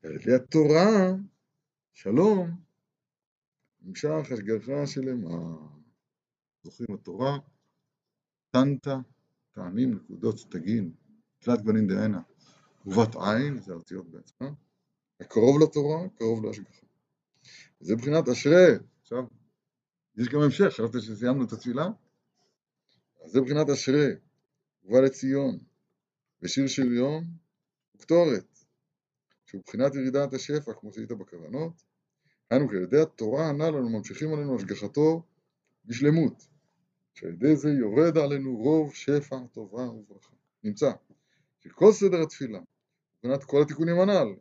מוביל. לי התורה, שלום, נמשך השגחה שלמה. זוכרים התורה, טנטה, טעמים, נקודות, תגין, תלת גוונים דהנה, ובת עין, זה האותיות בעצמה, הקרוב לתורה, קרוב להשגחה. זה מבחינת אשרי, עכשיו, יש גם המשך, חשבתי שסיימנו את התפילה? אז זה מבחינת אשרי, ובא לציון, ושיר שריון, וקטורת, שהוא מבחינת ירידת השפע, כמו שהיית בכוונות, היינו כי על ידי התורה הנ"ל אנו ממשיכים עלינו השגחתו בשלמות, שעל ידי זה יורד עלינו רוב שפע, טובה וברכה. נמצא שכל סדר התפילה, מבחינת כל התיקונים הנ"ל,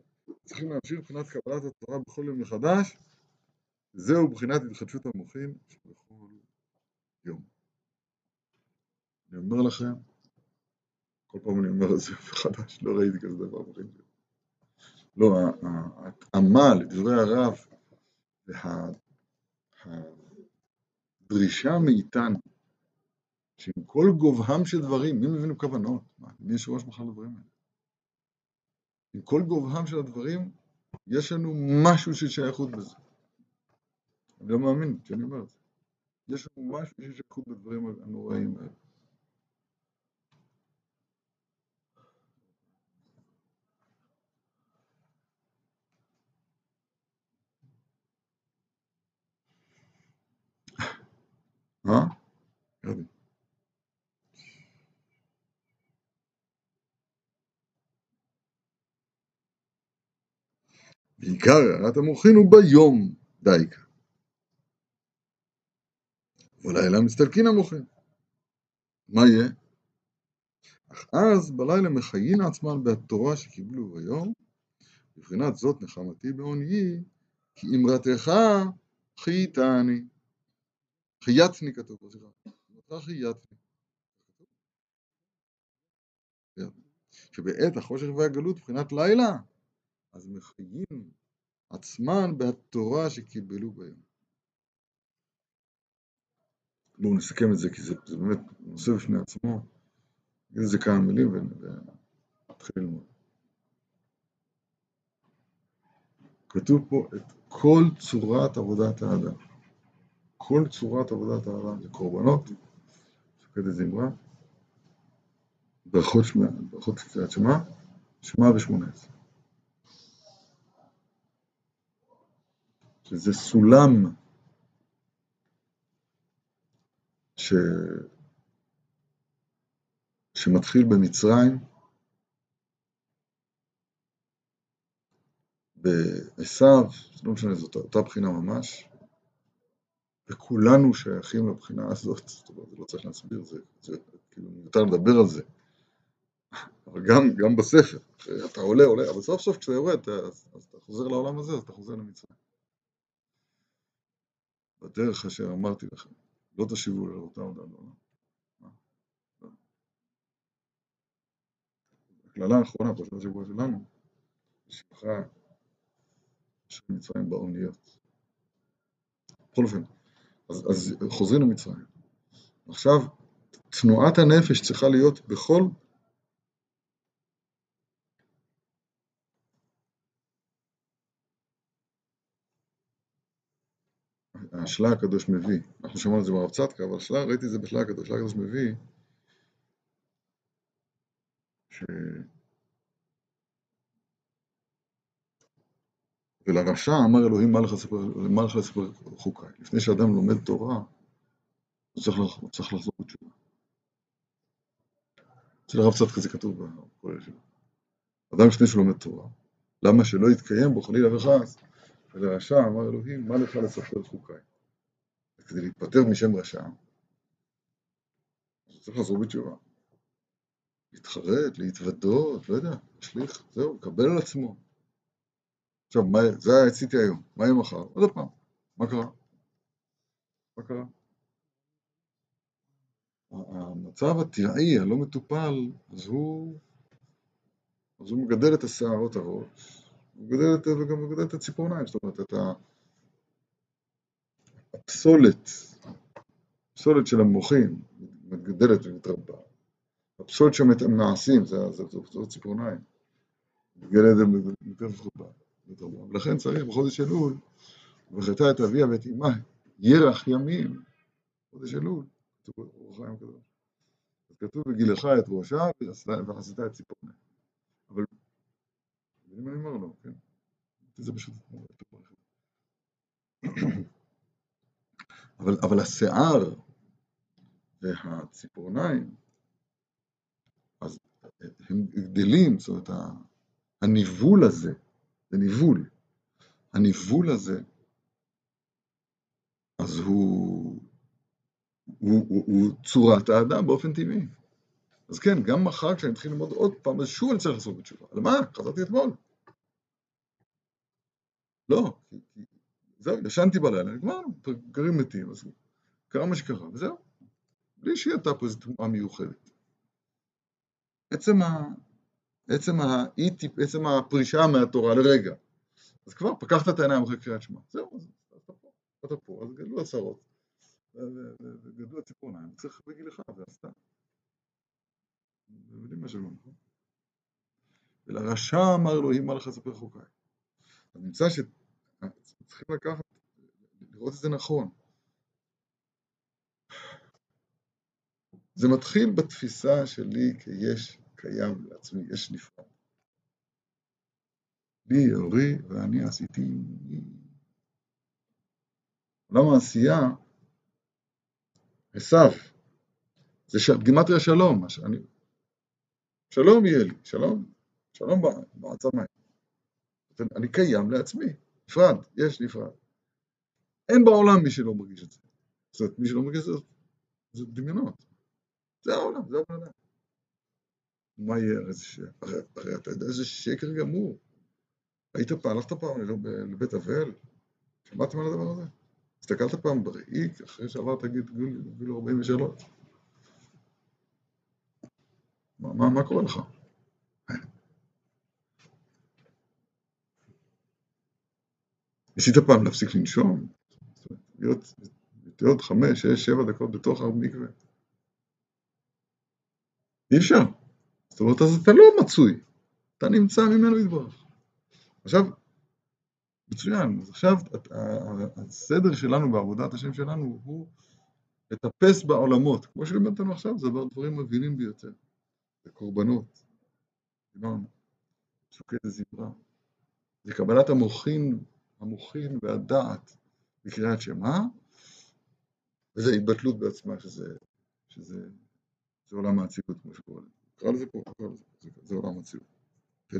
צריכים להמשיך מבחינת קבלת התורה בכל יום מחדש, זהו מבחינת התחדשות המוחין שבכל יום. אני אומר לכם, כל פעם אני אומר את זה מחדש, לא ראיתי כזה דבר בחיים שלי. לא, ההתאמה לדברי הרב והדרישה מאיתנו שעם כל גובהם של דברים, מי מבינו כוונות? מי יש ראש מחר לדברים האלה? עם כל גובהם של הדברים, יש לנו משהו של שייכות בזה. אני לא מאמין כשאני אומר את זה. יש לנו משהו של שייכות בדברים הנוראים האלה. אה? ירדי. בעיקר הערת המוחין הוא ביום דייקה. בלילה מסתלקין המוחין. מה יהיה? אך אז בלילה מחיין עצמן בתורה שקיבלו ביום, מבחינת זאת נחמתי בעוניי, כי אמרתך חייתני. חייתני כתוב סליחה. אמרתך חייתני. שבעת החושך והגלות מבחינת לילה, אז מחיים עצמן בתורה שקיבלו בהם. בואו נסכם את זה, כי זה, זה באמת נושא בפני עצמו. נגיד איזה כמה מילים ונתחיל ללמוד. כתוב פה את כל צורת עבודת האדם. כל צורת עבודת האדם זה קורבנות, מפקד זמרה, ברכות שמע, ברכות קריאת שמע, שמע ושמונה עשרה. שזה סולם ש... שמתחיל במצרים, בעשיו, לא משנה, זאת אותה בחינה ממש, וכולנו שייכים לבחינה הזאת, זאת אומרת, לא צריך להסביר, זה, זה כאילו מיותר לדבר על זה, אבל גם, גם בספר, אתה עולה, עולה, אבל סוף סוף כשאתה יורד, אז, אז אתה חוזר לעולם הזה, אז אתה חוזר למצרים. בדרך אשר אמרתי לכם, לא תשיבו לראותה עוד עד העולם. הקללה האחרונה, פרשת השבוע שלנו, שבחה של מצרים באוניות. בכל אופן, אז, אז חוזרים למצרים. עכשיו, תנועת הנפש צריכה להיות בכל השלה הקדוש מביא, אנחנו שמענו את זה ברב צדקה, אבל השלה, ראיתי את זה בשלה הקדוש, השלה הקדוש מביא ש... ולרשע אמר אלוהים מה לך לספר, חוקיי. לפני שאדם לומד תורה, הוא צריך, הוא צריך לחזור בתשובה. אצל הרב צדקה זה כתוב בכל ישיבה. אדם לפני שהוא לומד תורה, למה שלא יתקיים בו חלילה וחס, ולרשע אמר אלוהים, מה לך לספר חוקיי? כדי להיפטר משם רשע, אז צריך לחזור בתשובה. להתחרט, להתוודות, לא יודע, להשליך, זהו, לקבל על עצמו. עכשיו, מה, זה עשיתי היום, מה יהיה מחר? עוד פעם, מה קרה? מה קרה? המצב הטבעי, הלא מטופל, אז הוא, אז הוא מגדל את השערות הראש, הוא מגדל את, וגם מגדל את הציפורניים, זאת אומרת, את. הפסולת, הפסולת של המוחים מתגדלת ומתרבה. הפסולת שמעשים, זה, זה, זה, זה ציפורניים, מתגדלת ומתרבה. ולכן צריך בחודש אלול, וחטא את אביה ואת אמה, ירח ימים, חודש אלול, כתוב. אז כתוב וגילך את ראשה ועשית את ציפורניה. אבל, מבינים מה אני אומר לו, כן? זה פשוט... אבל, אבל השיער והציפורניים, אז הם גדלים, זאת אומרת, הניבול הזה, זה ניבול, הניבול הזה, אז הוא, הוא, הוא, הוא צורת האדם באופן טבעי. אז כן, גם מחר כשאני אתחיל ללמוד עוד פעם, אז שוב אני צריך לעשות בתשובה. למה? חזרתי אתמול. לא, זהו, ישנתי בלילה, נגמרנו, גרים מתים, אז קרה מה שקרה, וזהו. בלי שהייתה פה איזו תמורה מיוחדת. עצם. עצם, ה... עצם הפרישה מהתורה לרגע, אז כבר פקחת את העיניים אחרי קריאת שמע, זהו, אז אתה פה, אתה פה, אז גדלו הצהרות, וגדלו הציפורניים, צריך בגיל אחד, ועשתה. אתם יודעים מה שלא נכון? ולרשע אמר אלוהים לך לספר חוקיי. אז נמצא שצריכים לקחת, לראות את זה נכון. זה מתחיל בתפיסה שלי כיש קיים לעצמי, יש נפרד. לי אורי ואני עשיתי עולם העשייה, עשיו, זה גימטריה שלום, אני, שלום יהיה לי, שלום, שלום בעצמי. אני קיים לעצמי, נפרד, יש נפרד. אין בעולם מי שלא מרגיש את זה. זאת אומרת, מי שלא מרגיש את זה, זה דמיונות. זה העולם, זה העולם. מה יהיה? הרי, הרי אתה יודע איזה שקר גמור. היית פעם, הלכת פעם לבית אבל? שמעתם על הדבר הזה? הסתכלת פעם בראי אחרי שעברת גיל 43? מה, מה, מה קורה לך? ניסית פעם להפסיק לנשום? להיות, להיות חמש, שש, שבע דקות בתוך המקווה? אי אפשר. זאת אומרת, אז אתה לא מצוי, אתה נמצא ממנו יתברך. עכשיו, מצוין, אז עכשיו הסדר שלנו בעבודת השם שלנו הוא לטפס בעולמות, כמו שלימדת לנו עכשיו, זה דבר דברים מבינים ביותר. זה קורבנות, דיברנו, שוקי זמרה, זה קבלת המוחין, המוחין והדעת בקריאת שמע, וזה התבטלות בעצמה, שזה, שזה זה עולם האצילות, כמו שקורא לזה. נקרא לזה פה, נקרא לזה, זה, זה עולם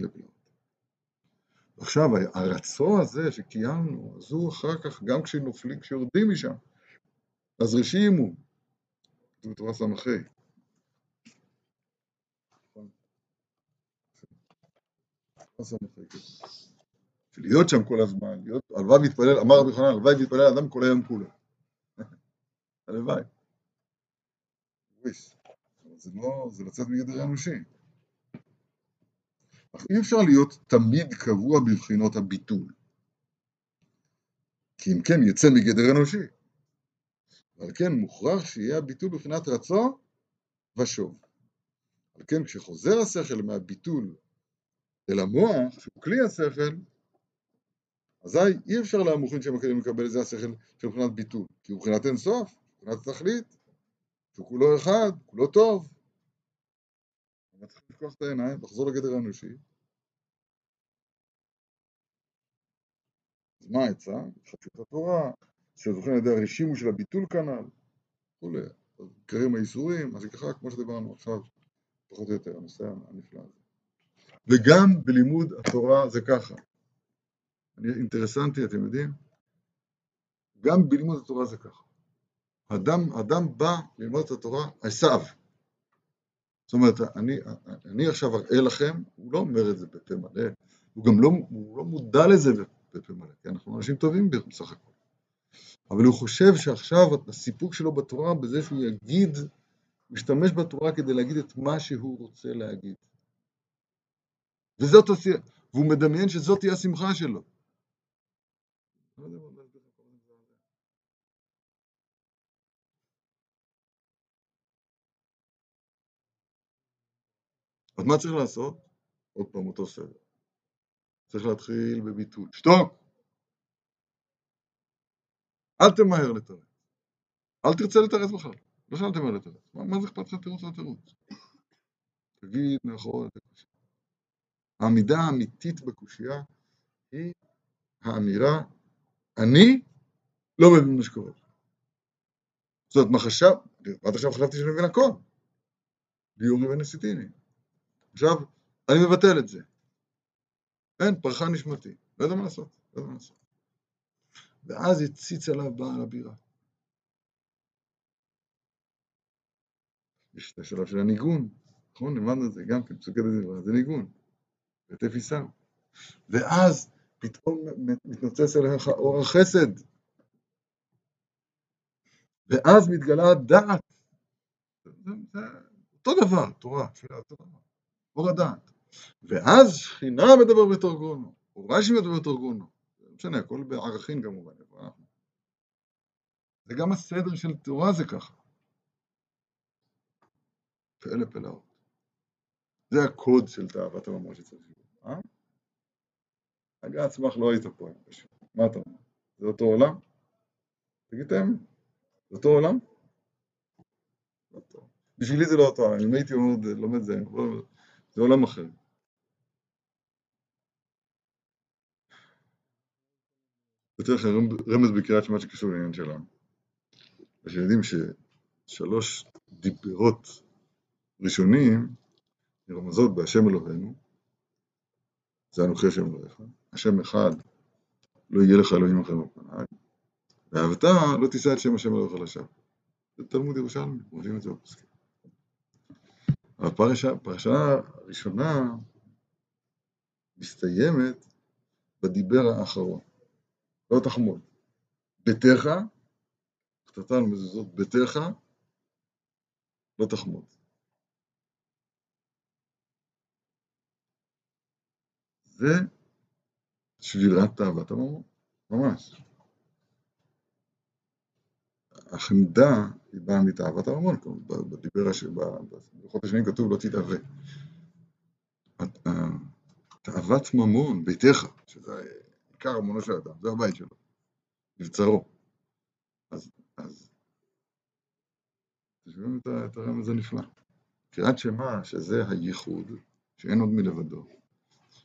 פלאות. עכשיו, הרצון הזה שקיימנו, אז הוא אחר כך, גם כשנופלים, כשיורדים משם, אז רשימו, כתוב בתורה ס"ה, להיות שם כל הזמן, להיות, הלוואי מתפלל, אמר רבי חנן, הלוואי מתפלל אדם כל היום כולו. *laughs* הלוואי. זה לא, זה לצאת מגדר האנושי. אך אי אפשר להיות תמיד קבוע בבחינות הביטול. כי אם כן יצא מגדר אנושי. ועל כן מוכרח שיהיה הביטול בבחינת רצון ושוב. על כן כשחוזר השכל מהביטול אל המוח, שהוא כלי השכל, אזי אי אפשר למוחין שהם מקבלים לקבל את זה השכל של מבחינת ביטול, כי הוא מבחינת אינסוף, מבחינת תכלית, שהוא כולו אחד, כולו טוב. אבל צריך לפקוח את העיניים, לחזור לגדר האנושי. אז מה העצה? חדשות התורה, שזוכרים על ידי הרשימו של הביטול כנ"ל, וכולי. עיקרים האיסורים, מה שככה, כמו שדיברנו עכשיו, פחות או יותר, הנושא הנפלא הזה. וגם בלימוד התורה זה ככה. אני אינטרסנטי, אתם יודעים? גם בלימוד התורה זה ככה. אדם, אדם בא ללמוד את התורה, עשיו. זאת אומרת, אני, אני עכשיו אראה לכם, הוא לא אומר את זה בפה מלא, הוא גם לא, הוא לא מודע לזה בפה מלא, כי אנחנו אנשים טובים בסך הכל. אבל הוא חושב שעכשיו הסיפוק שלו בתורה בזה שהוא יגיד, הוא ישתמש בתורה כדי להגיד את מה שהוא רוצה להגיד. וזאת, והוא מדמיין שזאת תהיה השמחה שלו. אז מה צריך לעשות? עוד פעם אותו סדר. צריך להתחיל בביטוי. שתוק! אל תמהר לתרץ. אל תרצה לתרץ בכלל. לא שאל תמהר לתרץ. מה, מה זה אכפת לך תירוץ או תירוץ? תגיד נכון. העמידה האמיתית בקושייה היא האמירה, אני לא מבין מה שקורה. זאת אומרת, מה חשב? עד עכשיו חשבתי שאני מבין הכל. ביורי ונסיטיני. עכשיו, אני מבטל את זה. אין, פרחה נשמתי. לא יודע מה לעשות, לא יודע מה לעשות. ואז הציץ עליו בעל הבירה. יש את השלב של הניגון, נכון? למדנו את זה גם כן, פסוקי דברה, זה ניגון, עיסאו. ואז פתאום מתנוצץ אליך אור החסד. ואז מתגלה הדעת. זה אותו דבר, תורה, תפילה, אותו דבר. אור הדעת. ואז שכינה מדבר בתרגונו, או רש"י מדבר בתרגונו. לא משנה, הכל בערכים כמובן. זה גם הסדר של תורה זה ככה. פלא פלאות. זה הקוד של תאוות הממון שצריך להיות, אה? הגה עצמך לא היית פה, מה אתה אומר? זה אותו עולם? תגיד זה אותו עולם? לא בשבילי זה לא אותו עולם, אם הייתי לומד זה, זה עולם אחר. אתן לכם רמז בקריאת שמע שקשור לעניין שלנו. אתם יודעים ששלוש דיברות ראשונים נרמזות בהשם אלוהינו, זה אנוכי השם אלוהיך, השם אחד, לא יהיה לך אלוהים אחר בפניי, ואהבת לא תישא את שם השם אלוהיך לשווא. זה תלמוד ירושלמי, אומרים את זה בפוסקים. הפרשה הראשונה מסתיימת בדיבר האחרון, לא תחמוד. ביתך, קטטה על מזוזות ביתך, לא תחמוד. זה שבירת תאוות הממון, ממש. החמדה היא באה מתאוות הממון, בדיבר, בלוחות השנים כתוב לא תתאווה. תאוות ממון, ביתך, שזה עיקר המונו של האדם, זה הבית שלו, מבצרו. אז, אז, תשמעו את הרמז הנפלא. קריאת שמע, שזה הייחוד, שאין עוד מלבדו,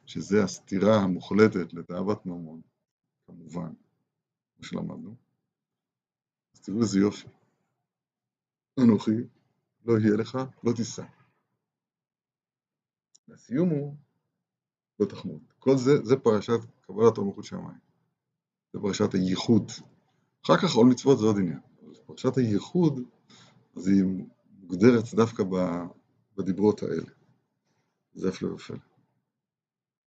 שזה הסתירה המוחלטת לתאוות ממון, כמובן, כמו שלמדנו. תראו איזה יופי. אנוכי, לא יהיה לך, לא תישא. והסיום הוא, לא תחמוד. כל זה, זה פרשת קבלת המלכות שמיים. זה פרשת הייחוד. אחר כך עול מצוות זה עוד עניין. פרשת הייחוד, אז היא מוגדרת דווקא בדיברות האלה. זה הפלא ופלא.